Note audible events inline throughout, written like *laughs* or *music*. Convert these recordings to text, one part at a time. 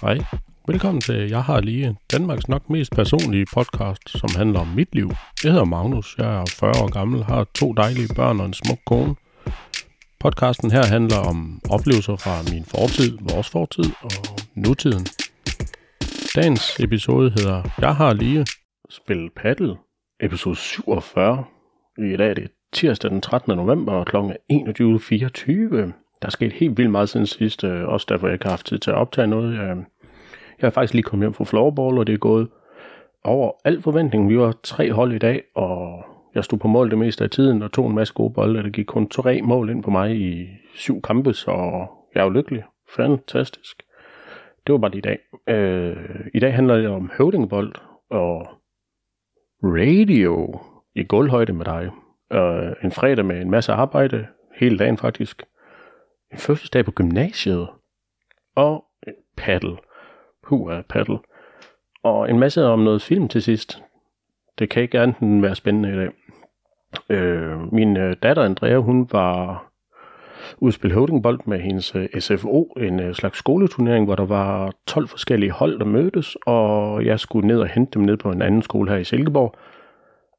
Hej. Velkommen til Jeg har lige Danmarks nok mest personlige podcast, som handler om mit liv. Jeg hedder Magnus, jeg er 40 år gammel, har to dejlige børn og en smuk kone. Podcasten her handler om oplevelser fra min fortid, vores fortid og nutiden. Dagens episode hedder Jeg har lige spillet paddle, episode 47. I dag er det tirsdag den 13. november kl. 21.24. Der er sket helt vildt meget siden sidst, øh, også derfor jeg ikke har haft tid til at optage noget. Øh, jeg, jeg har faktisk lige kommet hjem fra floorball, og det er gået over al forventning. Vi var tre hold i dag, og jeg stod på mål det meste af tiden og tog en masse gode bolde. Der gik kun tre mål ind på mig i syv kampe, så jeg er jo lykkelig. Fantastisk. Det var bare det i dag. Øh, I dag handler det om høvdingebold og radio i gulvhøjde med dig. Øh, en fredag med en masse arbejde, hele dagen faktisk. En fødselsdag på gymnasiet. Og paddle. Puh paddle. Og en masse om noget film til sidst. Det kan ikke andet være spændende i dag. Øh, min øh, datter Andrea, hun var udspil høvdingbold med hendes øh, SFO, en øh, slags skoleturnering, hvor der var 12 forskellige hold, der mødtes, og jeg skulle ned og hente dem ned på en anden skole her i Silkeborg.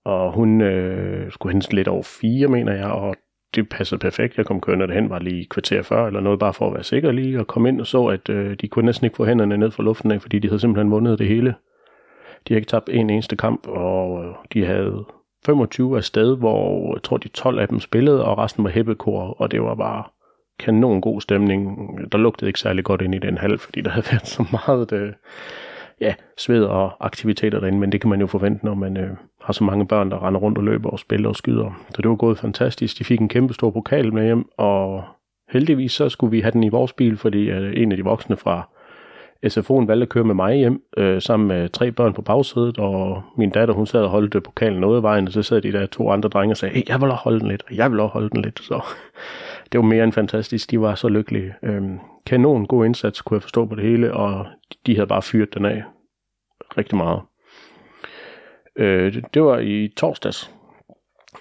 Og hun øh, skulle hente lidt over fire, mener jeg, og det passede perfekt. Jeg kom kørende derhen, var lige kvarter før eller noget, bare for at være sikker lige, og kom ind og så, at øh, de kunne næsten ikke få hænderne ned fra luften af, fordi de havde simpelthen vundet det hele. De havde ikke tabt en eneste kamp, og øh, de havde 25 af sted, hvor øh, jeg tror de 12 af dem spillede, og resten var hæppekor, og det var bare kanon god stemning. Der lugtede ikke særlig godt ind i den halv, fordi der havde været så meget det, ja, sved og aktiviteter derinde, men det kan man jo forvente, når man øh, har så mange børn, der render rundt og løber og spiller og skyder. Så det var gået fantastisk. De fik en kæmpe stor pokal med hjem, og heldigvis så skulle vi have den i vores bil, fordi øh, en af de voksne fra SFO'en valgte at køre med mig hjem, øh, sammen med tre børn på bagsædet, og min datter, hun sad og holdt øh, pokalen noget af vejen, og så sad de der to andre drenge og sagde, hey, jeg vil også holde den lidt, og jeg vil også holde den lidt, så *laughs* det var mere end fantastisk, de var så lykkelige. Øhm, kanon god indsats, kunne jeg forstå på det hele, og de havde bare fyret den af rigtig meget. Øh, det var i torsdags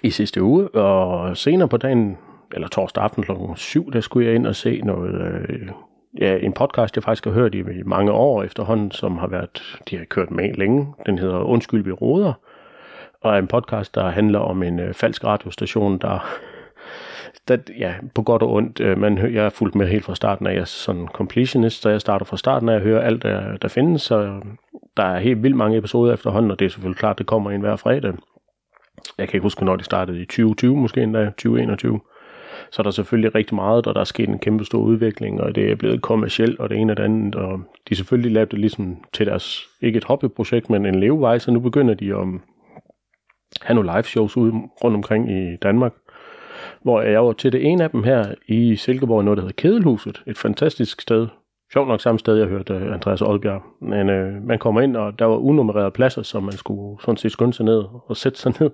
i sidste uge, og senere på dagen, eller torsdag aften kl. 7, der skulle jeg ind og se noget, øh, ja, en podcast, jeg faktisk har hørt i, i mange år efterhånden, som har været, de har kørt med længe. Den hedder Undskyld, vi råder, og er en podcast, der handler om en øh, falsk radiostation, der *laughs* der, ja, på godt og ondt. Øh, man, jeg er fuldt med helt fra starten af. Jeg er sådan completionist, så jeg starter fra starten af Jeg hører alt, der, der findes. Så der er helt vildt mange episoder efterhånden, og det er selvfølgelig klart, det kommer en hver fredag. Jeg kan ikke huske, når de startede i 2020, måske endda 2021. Så er der selvfølgelig rigtig meget, og der er sket en kæmpe stor udvikling, og det er blevet kommercielt, og det ene og det andet, og de selvfølgelig lavede det ligesom til deres, ikke et hobbyprojekt, men en levevej, så nu begynder de at have nogle live shows ud rundt omkring i Danmark, hvor jeg var til det ene af dem her i Silkeborg, noget der hedder Kedelhuset, et fantastisk sted. Sjovt nok samme sted, jeg hørte øh, Andreas Oldbjerg. Men øh, man kommer ind, og der var unummererede pladser, som man skulle sådan set skynde sig ned og sætte sig *laughs* ned.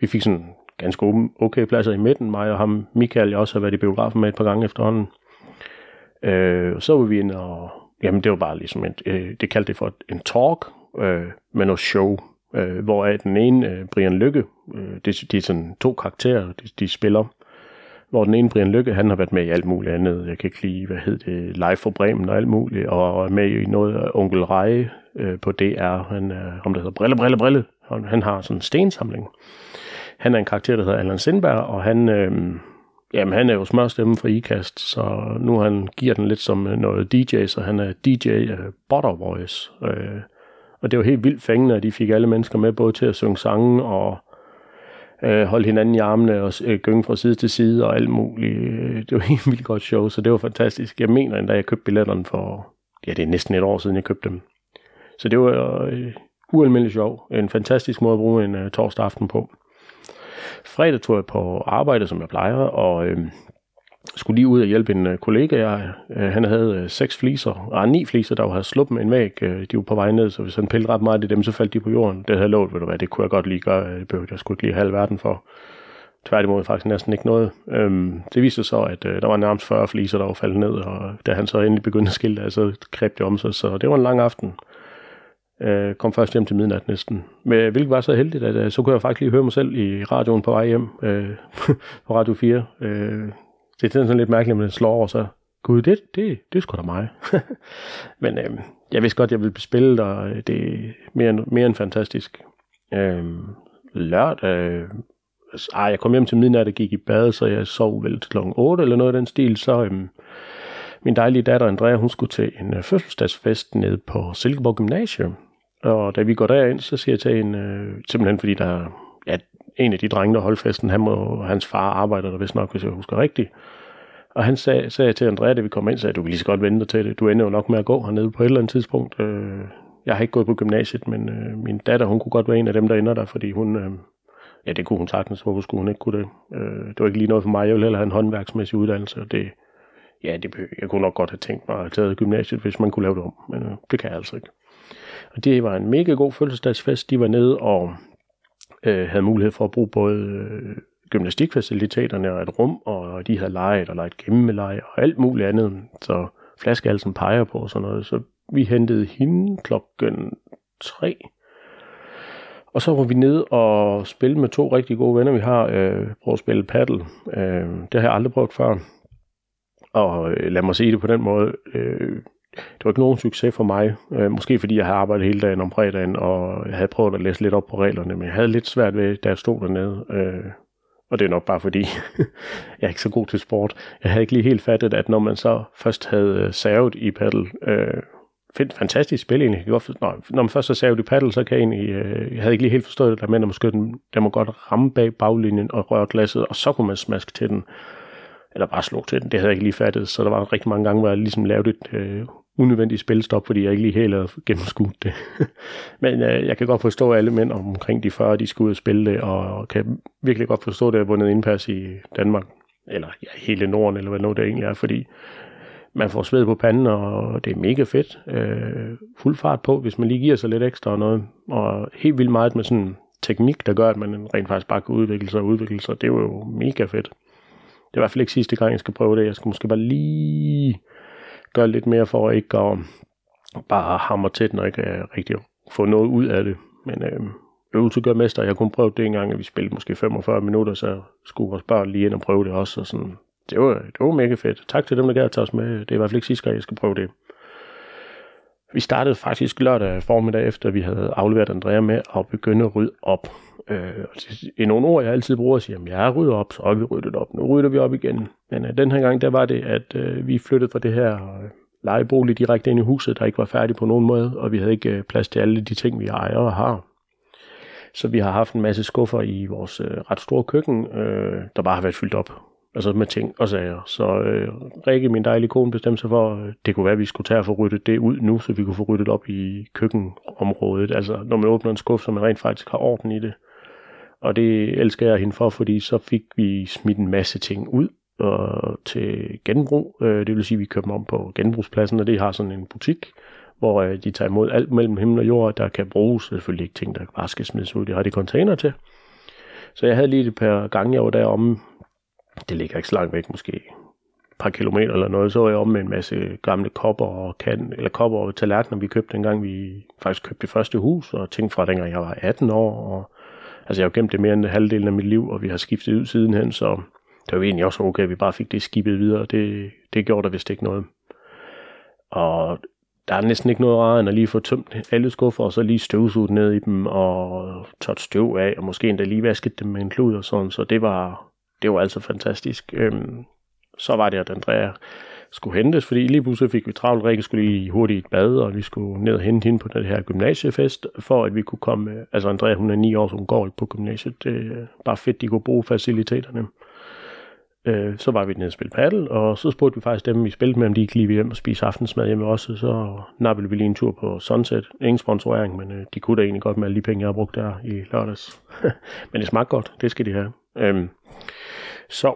Vi fik sådan ganske okay pladser i midten, mig og ham, Michael, jeg også har været i biografen med et par gange efterhånden. Øh, så var vi ind og, jamen det var bare ligesom, et, øh, det kaldte det for en talk øh, med noget show, øh, hvor den ene, øh, Brian Lykke, øh, det, de er sådan to karakterer, de, de spiller, hvor den ene Brian Lykke, han har været med i alt muligt andet. Jeg kan ikke lide, hvad hed det, Live for Bremen og alt muligt, og er med i noget af Onkel Reje øh, på DR, han er, om det hedder Brille, Brille, Brille. Han, han har sådan en stensamling. Han er en karakter, der hedder Allan Sindberg, og han, øh, jamen, han er jo smørstemme for IKAST, så nu han giver den lidt som noget DJ, så han er DJ øh, Butter Voice. Øh, og det var helt vildt fængende, at de fik alle mennesker med, både til at synge sange og øh, holdt hinanden i armene og øh, gynge fra side til side og alt muligt. Øh, det var *laughs* helt vildt godt show, så det var fantastisk. Jeg mener endda, jeg købte billetterne for, ja, det er næsten et år siden, jeg købte dem. Så det var øh, ualmindeligt sjov. En fantastisk måde at bruge en øh, torsdag aften på. Fredag tog jeg på arbejde, som jeg plejer, og øh, skulle lige ud og hjælpe en øh, kollega. Jeg, øh, han havde øh, seks fliser, og ni fliser, der havde sluppet med en væg. Øh, de var på vej ned, så hvis han pillede ret meget af dem, så faldt de på jorden. Det havde lovet, ved du hvad, det kunne jeg godt lige gøre. Øh, det behøvede jeg skulle ikke lige halv verden for. Tværtimod faktisk næsten ikke noget. Øhm, det viste sig så, at øh, der var nærmest 40 fliser, der var faldet ned, og da han så endelig begyndte at skille, så greb det om sig. Så det var en lang aften. Øh, kom først hjem til midnat næsten. Men hvilket var så heldigt, at øh, så kunne jeg faktisk lige høre mig selv i radioen på vej hjem øh, *laughs* på Radio 4. Øh, det er sådan lidt mærkeligt, at man slår over, så gud, det, det, det er sgu da mig. *laughs* Men øhm, jeg vidste godt, at jeg ville spille, og øh, det er mere, mere end fantastisk. Øhm, lørdag, øh, ej, jeg kom hjem til midnat og gik i bad, så jeg sov vel til klokken 8 eller noget af den stil, så øhm, min dejlige datter Andrea, hun skulle til en øh, fødselsdagsfest nede på Silkeborg Gymnasium. Og da vi går derind, så siger jeg til hende, øh, simpelthen fordi der ja, en af de drenge, der holdt festen, han må, hans far arbejder der vist nok, hvis jeg husker rigtigt. Og han sag, sagde til Andrea, da vi kom ind, sagde, du kan lige så godt vente til det. Du ender jo nok med at gå hernede på et eller andet tidspunkt. Øh, jeg har ikke gået på gymnasiet, men øh, min datter, hun kunne godt være en af dem, der ender der, fordi hun, øh, ja, det kunne hun sagtens, hvorfor skulle hun ikke kunne det? Øh, det var ikke lige noget for mig, jeg ville heller have en håndværksmæssig uddannelse, og det, ja, det, jeg kunne nok godt have tænkt mig at have taget gymnasiet, hvis man kunne lave det om, men øh, det kan jeg altså ikke. Og det var en mega god fødselsdagsfest. De var nede og øh, havde mulighed for at bruge både øh, gymnastikfaciliteterne og et rum, og de havde leget og leget gemmeleje og alt muligt andet, så flaskehalsen peger på og sådan noget. Så vi hentede hende klokken 3, og så var vi nede og spille med to rigtig gode venner, vi har. Øh, prøvet at spille paddle. Øh, det har jeg aldrig prøvet før. Og øh, lad mig sige det på den måde. Øh, det var ikke nogen succes for mig. Øh, måske fordi jeg havde arbejdet hele dagen om fredagen, og jeg havde prøvet at læse lidt op på reglerne, men jeg havde lidt svært ved, da jeg stod dernede. Øh, og det er nok bare fordi, *laughs* jeg er ikke så god til sport. Jeg havde ikke lige helt fattet, at når man så først havde servet savet i paddle, øh, fantastisk spil egentlig. Jeg når, når man først har savet i paddle, så kan jeg egentlig, øh, jeg havde ikke lige helt forstået det der med, at man måske, den, der må godt ramme bag baglinjen og røre glasset, og så kunne man smaske til den eller bare slå til den. Det havde jeg ikke lige fattet, så der var rigtig mange gange, hvor jeg ligesom lavede et øh, unødvendigt spilstop, fordi jeg ikke lige helt havde gennemskudt det. *laughs* Men øh, jeg kan godt forstå, at alle mænd omkring de 40, de skulle ud og spille det, og kan virkelig godt forstå, at det er vundet indpas i Danmark, eller ja, hele Norden, eller hvad nu det egentlig er, fordi man får sved på panden, og det er mega fedt. Øh, fuld fart på, hvis man lige giver sig lidt ekstra og noget. Og helt vildt meget med sådan teknik, der gør, at man rent faktisk bare kan udvikle sig og udvikle sig. Det er jo mega fedt. Det er i hvert fald ikke sidste gang, jeg skal prøve det. Jeg skal måske bare lige gøre lidt mere for at ikke at bare hamre tæt, når jeg ikke uh, rigtig få noget ud af det. Men øh, øvelse gør mester. Jeg kunne prøve det en gang, at vi spillede måske 45 minutter, så skulle vores børn lige ind og prøve det også. Og sådan. Det, var, det var mega fedt. Tak til dem, der gav at tage os med. Det er i hvert fald ikke sidste gang, jeg skal prøve det. Vi startede faktisk lørdag formiddag, efter vi havde afleveret Andrea med at begynde at rydde op. Øh, I nogle ord, jeg altid bruger, siger, at jeg rydder op, så har vi ryddet op. Nu rydder vi op igen. Men øh, den her gang, der var det, at øh, vi flyttede fra det her øh, lejebolig direkte ind i huset, der ikke var færdigt på nogen måde, og vi havde ikke øh, plads til alle de ting, vi ejer og har. Så vi har haft en masse skuffer i vores øh, ret store køkken, øh, der bare har været fyldt op altså med ting og sager. Så øh, Rikke, min dejlige kone, bestemte sig for, at det kunne være, at vi skulle tage og få ryddet det ud nu, så vi kunne få ryddet op i køkkenområdet. Altså når man åbner en skuffe, så man rent faktisk har orden i det. Og det elsker jeg hende for, fordi så fik vi smidt en masse ting ud og til genbrug. Øh, det vil sige, at vi køber om på genbrugspladsen, og det har sådan en butik, hvor øh, de tager imod alt mellem himmel og jord, der kan bruges. Selvfølgelig ikke ting, der bare skal smides ud. Det har de container til. Så jeg havde lige et par gange, jeg var deromme det ligger ikke så langt væk, måske et par kilometer eller noget, så var jeg om med en masse gamle kopper og kan, eller kopper og tallerkener, vi købte dengang. Vi faktisk købte det første hus, og ting fra dengang jeg var 18 år, og altså jeg har gemt det mere end halvdelen af mit liv, og vi har skiftet ud sidenhen, så det var egentlig også okay, at vi bare fik det skibet videre, det, det gjorde der vist ikke noget. Og der er næsten ikke noget rarere end at lige få tømt alle skuffer, og så lige støvsuget ned i dem, og tørt støv af, og måske endda lige vasket dem med en klud og sådan, så det var, det var altså fantastisk. Øhm, så var det, at Andrea skulle hentes, fordi lige pludselig fik vi travlt. Rikke skulle lige hurtigt i et bad, og vi skulle ned og hente hende på den her gymnasiefest, for at vi kunne komme... Altså Andrea, hun er 9 år, så hun går ikke på gymnasiet. Det er bare fedt, de kunne bruge faciliteterne. Øh, så var vi nede og spille paddle, og så spurgte vi faktisk dem, vi spillede med, om de ikke lige ville hjem og spise aftensmad hjemme også. Så nappede vi lige en tur på Sunset. Ingen sponsorering, men øh, de kunne da egentlig godt med alle de penge, jeg har brugt der i lørdags. *laughs* men det smagte godt, det skal de have. Øhm, så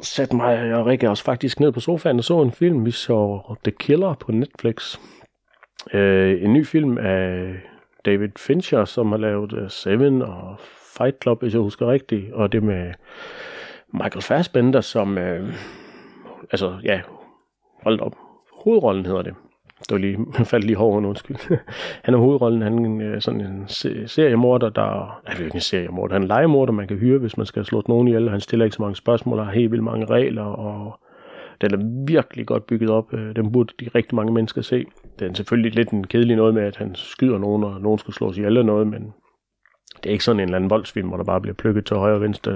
satte mig og Rikke os faktisk ned på sofaen og så en film. Vi så The Killer på Netflix. Øh, en ny film af David Fincher, som har lavet uh, Seven og Fight Club, hvis jeg husker rigtigt. Og det med Michael Fassbender som... Øh, altså, ja, hold op. Hovedrollen hedder det. Det var lige, *laughs* faldt lige hårdt, undskyld. *laughs* han er hovedrollen, han er øh, sådan en seriemorder, der... er ikke en seriemorder, han er en legemorder, man kan hyre, hvis man skal slå nogen ihjel. Han stiller ikke så mange spørgsmål, og har helt vildt mange regler, og den er virkelig godt bygget op. Øh, den burde de rigtig mange mennesker se. Den er selvfølgelig lidt en kedelig noget med, at han skyder nogen, og nogen skal slås ihjel eller noget, men det er ikke sådan en eller anden voldsfilm, hvor der bare bliver plukket til højre og venstre.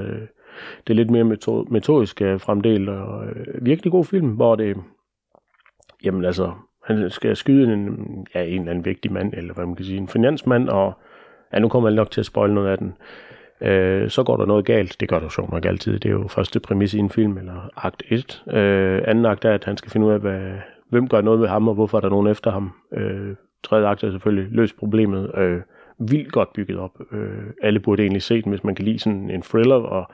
Det er lidt mere metodisk øh, fremdelt, og virkelig god film, hvor det, jamen altså, han skal skyde en, ja, en eller anden vigtig mand, eller hvad man kan sige, en finansmand, og ja, nu kommer man nok til at spoil noget af den. Øh, så går der noget galt. Det gør der sjovt nok altid. Det er jo første præmis i en film, eller akt 1. Øh, anden akt er, at han skal finde ud af, hvad, hvem gør noget ved ham, og hvorfor er der nogen efter ham. Øh, tredje akt er selvfølgelig løs problemet. Øh, vildt godt bygget op. Øh, alle burde egentlig se den, hvis man kan lide sådan en thriller, og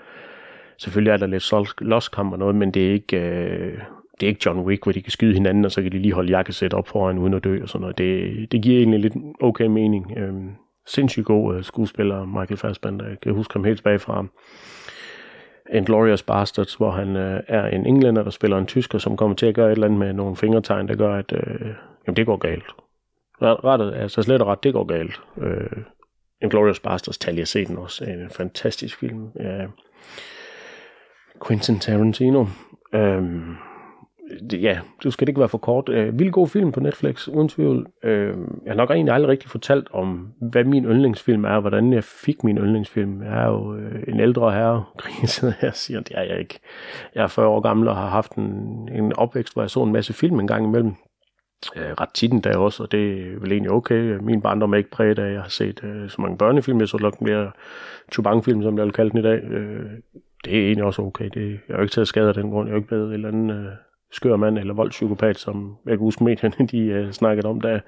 selvfølgelig er der lidt lost og noget, men det er ikke... Øh, det er ikke John Wick, hvor de kan skyde hinanden, og så kan de lige holde jakkesæt op foran uden at dø og sådan noget. Det, det giver egentlig lidt okay mening. Øhm, sindssygt god øh, skuespiller, Michael Fassbender. Jeg kan huske ham helt tilbage fra Glorious Bastards, hvor han øh, er en englænder, der spiller en tysker, som kommer til at gøre et eller andet med nogle fingertegn, der gør, at øh, jamen, det går galt. Rettet, altså slet og ret, det går galt. Øh, uh, Glorious Bastards, tal jeg se den også. En fantastisk film. Ja. Quentin Tarantino. Um, ja, du skal det ikke være for kort. Øh, vild god film på Netflix, uden tvivl. Øh, jeg har nok egentlig aldrig rigtig fortalt om, hvad min yndlingsfilm er, hvordan jeg fik min yndlingsfilm. Jeg er jo øh, en ældre herre, sidder her og siger, det er jeg ikke. Jeg er 40 år gammel og har haft en, en opvækst, hvor jeg så en masse film en gang imellem. Øh, ret tit endda også, og det er vel egentlig okay. Min barndom er ikke præget af, at jeg har set øh, så mange børnefilm. Jeg så nok mere Chubang-film, som jeg vil kalde den i dag. Øh, det er egentlig også okay. Det, jeg er jo ikke taget skade af den grund. Jeg er jo ikke blevet et eller andet... Øh, skør mand eller voldspsykopat, som jeg kan huske medierne, *laughs* de uh, snakkede om, da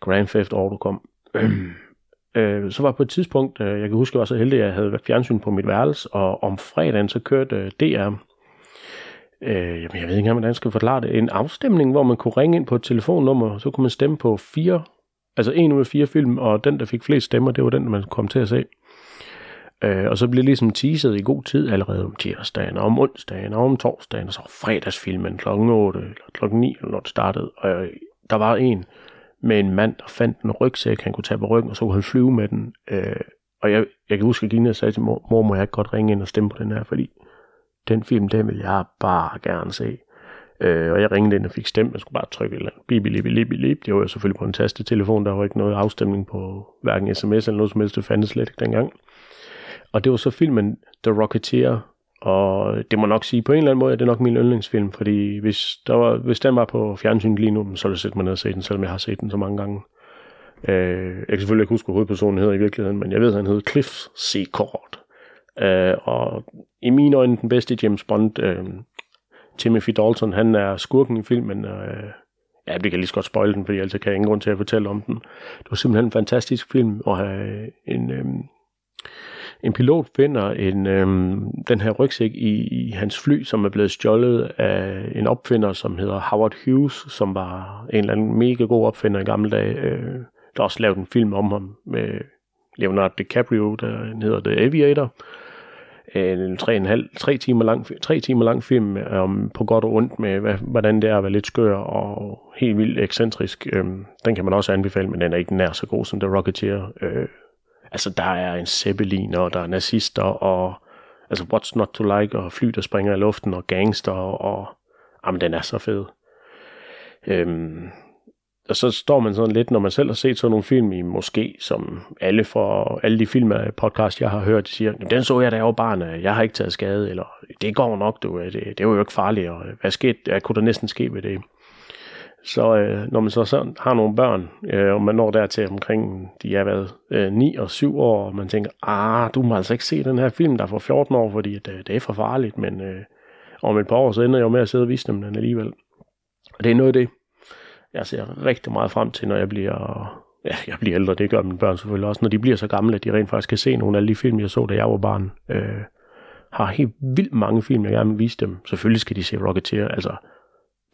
Grand Theft Auto kom. uh, *clears throat* så var på et tidspunkt, uh, jeg kan huske, jeg var så heldig, at jeg havde fjernsyn på mit værelse, og om fredagen så kørte uh, DR, uh, jamen, jeg ved ikke engang, hvordan jeg skal forklare det, en afstemning, hvor man kunne ringe ind på et telefonnummer, så kunne man stemme på fire, altså en ud af fire film, og den, der fik flest stemmer, det var den, man kom til at se. Øh, og så blev ligesom teaset i god tid allerede om tirsdagen, og om onsdagen, og om torsdagen, og så fredagsfilmen klokken 8 eller klokken 9, eller når det startede. Og øh, der var en med en mand, der fandt en rygsæk, han kunne tage på ryggen, og så kunne han flyve med den. Øh, og jeg, jeg kan huske, at Gina sagde til mor, mor, må jeg ikke godt ringe ind og stemme på den her, fordi den film, den vil jeg bare gerne se. Øh, og jeg ringede ind og fik stemt, jeg skulle bare trykke et eller andet, bip, bip, bip, bip. Det var jo selvfølgelig på en tastetelefon, der var ikke noget afstemning på hverken sms eller noget som helst, det fandtes slet ikke dengang. Og det var så filmen The Rocketeer, og det må nok sige, på en eller anden måde, at det er nok min yndlingsfilm, fordi hvis, der var, hvis den var på fjernsynet lige nu, så ville jeg sætte mig ned og se den, selvom jeg har set den så mange gange. Øh, jeg kan selvfølgelig ikke huske, hvad hovedpersonen hedder i virkeligheden, men jeg ved, at han hedder Cliff Secord. Øh, og i mine øjne den bedste James Bond, øh, Timothy Dalton, han er skurken i filmen, øh, ja, vi kan lige så godt spoil den, fordi ellers kan jeg ingen grund til at fortælle om den. Det var simpelthen en fantastisk film, og have en, øh, en pilot finder en, øhm, den her rygsæk i, i hans fly, som er blevet stjålet af en opfinder, som hedder Howard Hughes, som var en eller anden mega god opfinder i gamle dage. Øh, der er også lavet en film om ham med Leonardo DiCaprio, der hedder The Aviator. En tre, en halv, tre, timer lang, tre timer lang film om på godt og ondt med, hvad, hvordan det er at være lidt skør og helt vildt ekscentrisk. Øhm, den kan man også anbefale, men den er ikke nær så god som The Rocketeer. Øh, Altså, der er en Zeppelin, og der er nazister, og altså, what's not to like, og fly, der springer i luften, og gangster, og jamen, den er så fed. Øhm, og så står man sådan lidt, når man selv har set sådan nogle film i måske, som alle for alle de film af podcast, jeg har hørt, siger, den så jeg da jeg var barn, øh, jeg har ikke taget skade, eller det går nok, du, øh, det, det var jo ikke farligt, og øh, hvad, skete, hvad kunne der næsten ske ved det? Så øh, når man så, så har nogle børn, øh, og man når dertil omkring, de er været øh, 9 og 7 år, og man tænker, ah, du må altså ikke se den her film, der er for 14 år, fordi det, øh, det er for farligt, men øh, om et par år, så ender jeg jo med at sidde og vise dem den alligevel. Og det er noget af det, jeg ser rigtig meget frem til, når jeg bliver, *laughs* ja, jeg bliver ældre, det gør mine børn selvfølgelig også, når de bliver så gamle, at de rent faktisk kan se nogle af de film, jeg så, da jeg var barn. Øh, har helt vildt mange film, jeg gerne vil vise dem. Selvfølgelig skal de se Rocketeer, altså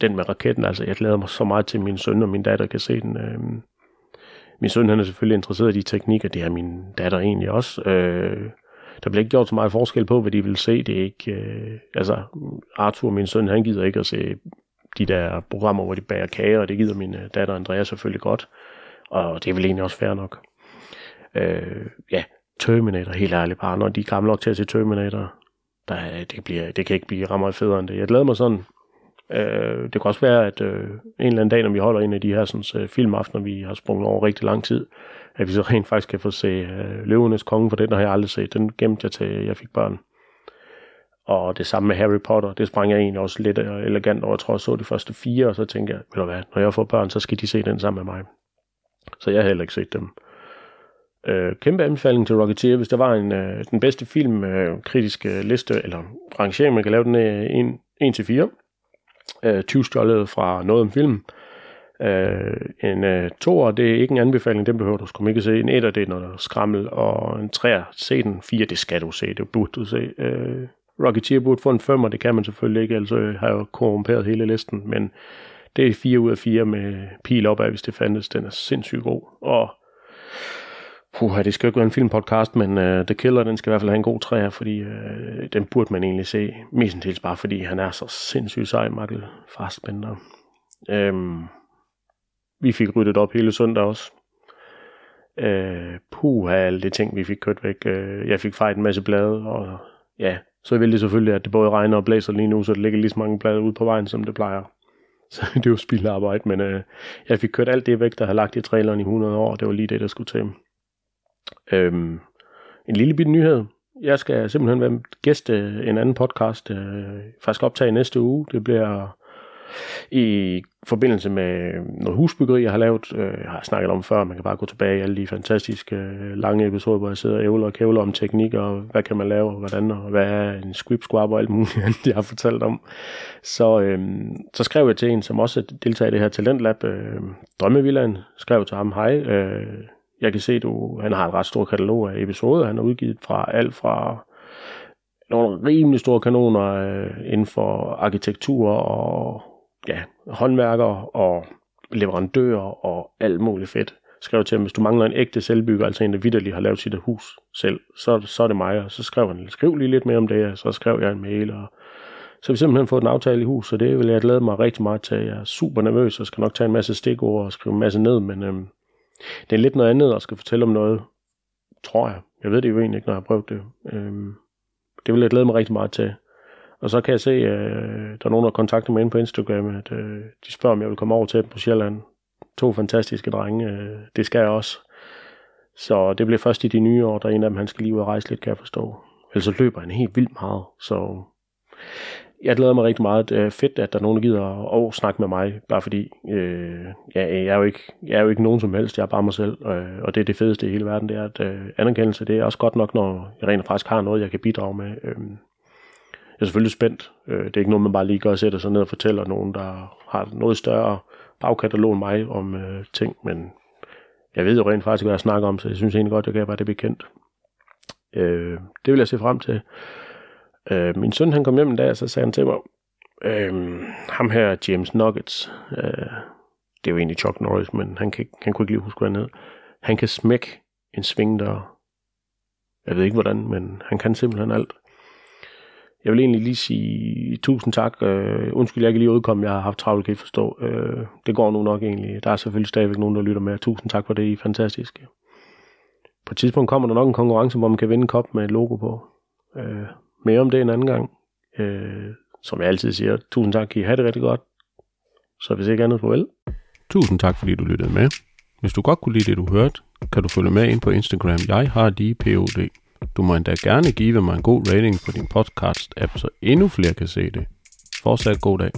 den med raketten, altså jeg glæder mig så meget til, at min søn og min datter kan se den. Øh, min søn han er selvfølgelig interesseret i de teknikker, det er min datter egentlig også. Øh, der bliver ikke gjort så meget forskel på, hvad de vil se. Det er ikke, øh, altså Arthur, min søn, han gider ikke at se de der programmer, hvor de bager kager, og det gider min øh, datter Andrea selvfølgelig godt. Og det er vel egentlig også fair nok. Øh, ja, Terminator, helt ærligt bare, når de er gamle nok til at se Terminator, der, det, bliver, det kan ikke blive rammer federe end det. Jeg glæder mig sådan Øh, det kan også være, at øh, en eller anden dag, når vi holder en af de her sådan, øh, filmaftener, vi har sprunget over rigtig lang tid, at vi så rent faktisk kan få se øh, Løvenes Konge, for den har jeg aldrig set. Den gemte jeg til, jeg fik børn. Og det samme med Harry Potter, det sprang jeg egentlig også lidt øh, elegant over. Jeg tror, jeg så de første fire, og så tænkte jeg, ved du hvad, når jeg får børn, så skal de se den sammen med mig. Så jeg har heller ikke set dem. Øh, kæmpe anbefaling til Rocketeer, hvis der var en, øh, den bedste film øh, kritiske øh, liste, eller rangering, man kan lave den øh, 1-4. Øh, tyvstjålet fra noget om film. Øh, en øh, toer, det er ikke en anbefaling, den behøver du sgu ikke se. En etter, det er noget skrammel, og en træer, se den. Fire, det skal du se, det burde du se. Øh, Rocketeer burde få en femmer, det kan man selvfølgelig ikke, altså har jeg jo korrumperet hele listen, men det er 4 ud af 4 med pil opad, hvis det fandtes. Den er sindssygt god. Og puha, det skal jo ikke være en filmpodcast, men uh, The Killer, den skal i hvert fald have en god træer, fordi uh, den burde man egentlig se. Mestendels bare fordi han er så sindssygt sej, Michael Fassbender. Um, vi fik ryddet op hele søndag også. Uh, puha, alle de ting, vi fik kørt væk. Uh, jeg fik fejret en masse blade, og ja, så vil det selvfølgelig, at det både regner og blæser lige nu, så det ligger lige så mange blade ud på vejen, som det plejer. *laughs* Så det er jo spildarbejde, men øh, jeg fik kørt alt det væk, der har lagt i traileren i 100 år. Det var lige det, der skulle til. Øhm, en lille bitte nyhed. Jeg skal simpelthen være gæst øh, en anden podcast, øh, faktisk optage næste uge. Det bliver i forbindelse med noget husbyggeri, jeg har lavet. Øh, jeg har snakket om før, man kan bare gå tilbage i alle de fantastiske øh, lange episoder, hvor jeg sidder og ævler og kævler om teknik, og hvad kan man lave, og hvordan, og hvad er en script squab og alt muligt *laughs* andet, jeg har fortalt om. Så, øh, så skrev jeg til en, som også deltager i det her Talentlab, øh, Drømmevillaen, skrev til ham, hej, øh, jeg kan se, du, han har et ret stort katalog af episoder, han har udgivet fra alt fra nogle rimelig store kanoner øh, inden for arkitektur og ja, håndværkere og leverandører og alt muligt fedt. Skrev til ham, hvis du mangler en ægte selvbygger, altså en, der vidderligt har lavet sit hus selv, så, så er det mig. Og så skrev han, skriv lige lidt mere om det, og så skrev jeg en mail. Og så har vi simpelthen fået en aftale i hus, så det vil jeg glæde mig rigtig meget til. Jeg er super nervøs og skal nok tage en masse stikord og skrive en masse ned, men øhm, det er lidt noget andet at skal fortælle om noget, tror jeg. Jeg ved det jo egentlig ikke, når jeg har prøvet det. Øhm, det vil jeg glæde mig rigtig meget til. Og så kan jeg se, at øh, der er nogen, der kontakter mig ind på Instagram, at øh, de spørger, om jeg vil komme over til dem på Sjælland. To fantastiske drenge. Øh, det skal jeg også. Så det bliver først i de nye år, der er en af dem, han skal lige ud og rejse lidt, kan jeg forstå. Ellers så løber han helt vildt meget. Så jeg glæder mig rigtig meget. Det er fedt, at der er nogen, der gider at snakke med mig, bare fordi øh, ja, jeg, er jo ikke, jeg er jo ikke nogen som helst, jeg er bare mig selv, øh, og det er det fedeste i hele verden, det er, at øh, anerkendelse, det er også godt nok, når jeg rent faktisk har noget, jeg kan bidrage med. Øh, jeg er selvfølgelig spændt. Øh, det er ikke noget, man bare lige gør og sætter sig ned og fortæller nogen, der har noget større bagkatalog end mig om øh, ting, men jeg ved jo rent faktisk, hvad jeg snakker om, så jeg synes egentlig godt, at jeg kan være det bekendt. Øh, det vil jeg se frem til. Øh, min søn han kom hjem en dag, og så sagde han til mig, øh, ham her James Nuggets, øh, det er jo egentlig Chuck Norris, men han, kan, han kunne ikke lige huske, hvad han hed. Han kan smække en svingdør. Jeg ved ikke hvordan, men han kan simpelthen alt. Jeg vil egentlig lige sige tusind tak. Øh, undskyld, jeg ikke lige udkomme. Jeg har haft travlt, kan I forstå. Øh, det går nu nok egentlig. Der er selvfølgelig stadigvæk nogen, der lytter med. Tusind tak for det. I er fantastiske. På et tidspunkt kommer der nok en konkurrence, hvor man kan vinde en kop med et logo på. Øh, mere om det en anden gang. Øh, som jeg altid siger, tusind tak. I har det rigtig godt. Så hvis ikke andet, farvel. Tusind tak, fordi du lyttede med. Hvis du godt kunne lide det, du hørte, kan du følge med ind på Instagram. Jeg har lige POD. Du må endda gerne give mig en god rating på din podcast-app, så endnu flere kan se det. Fortsat god dag.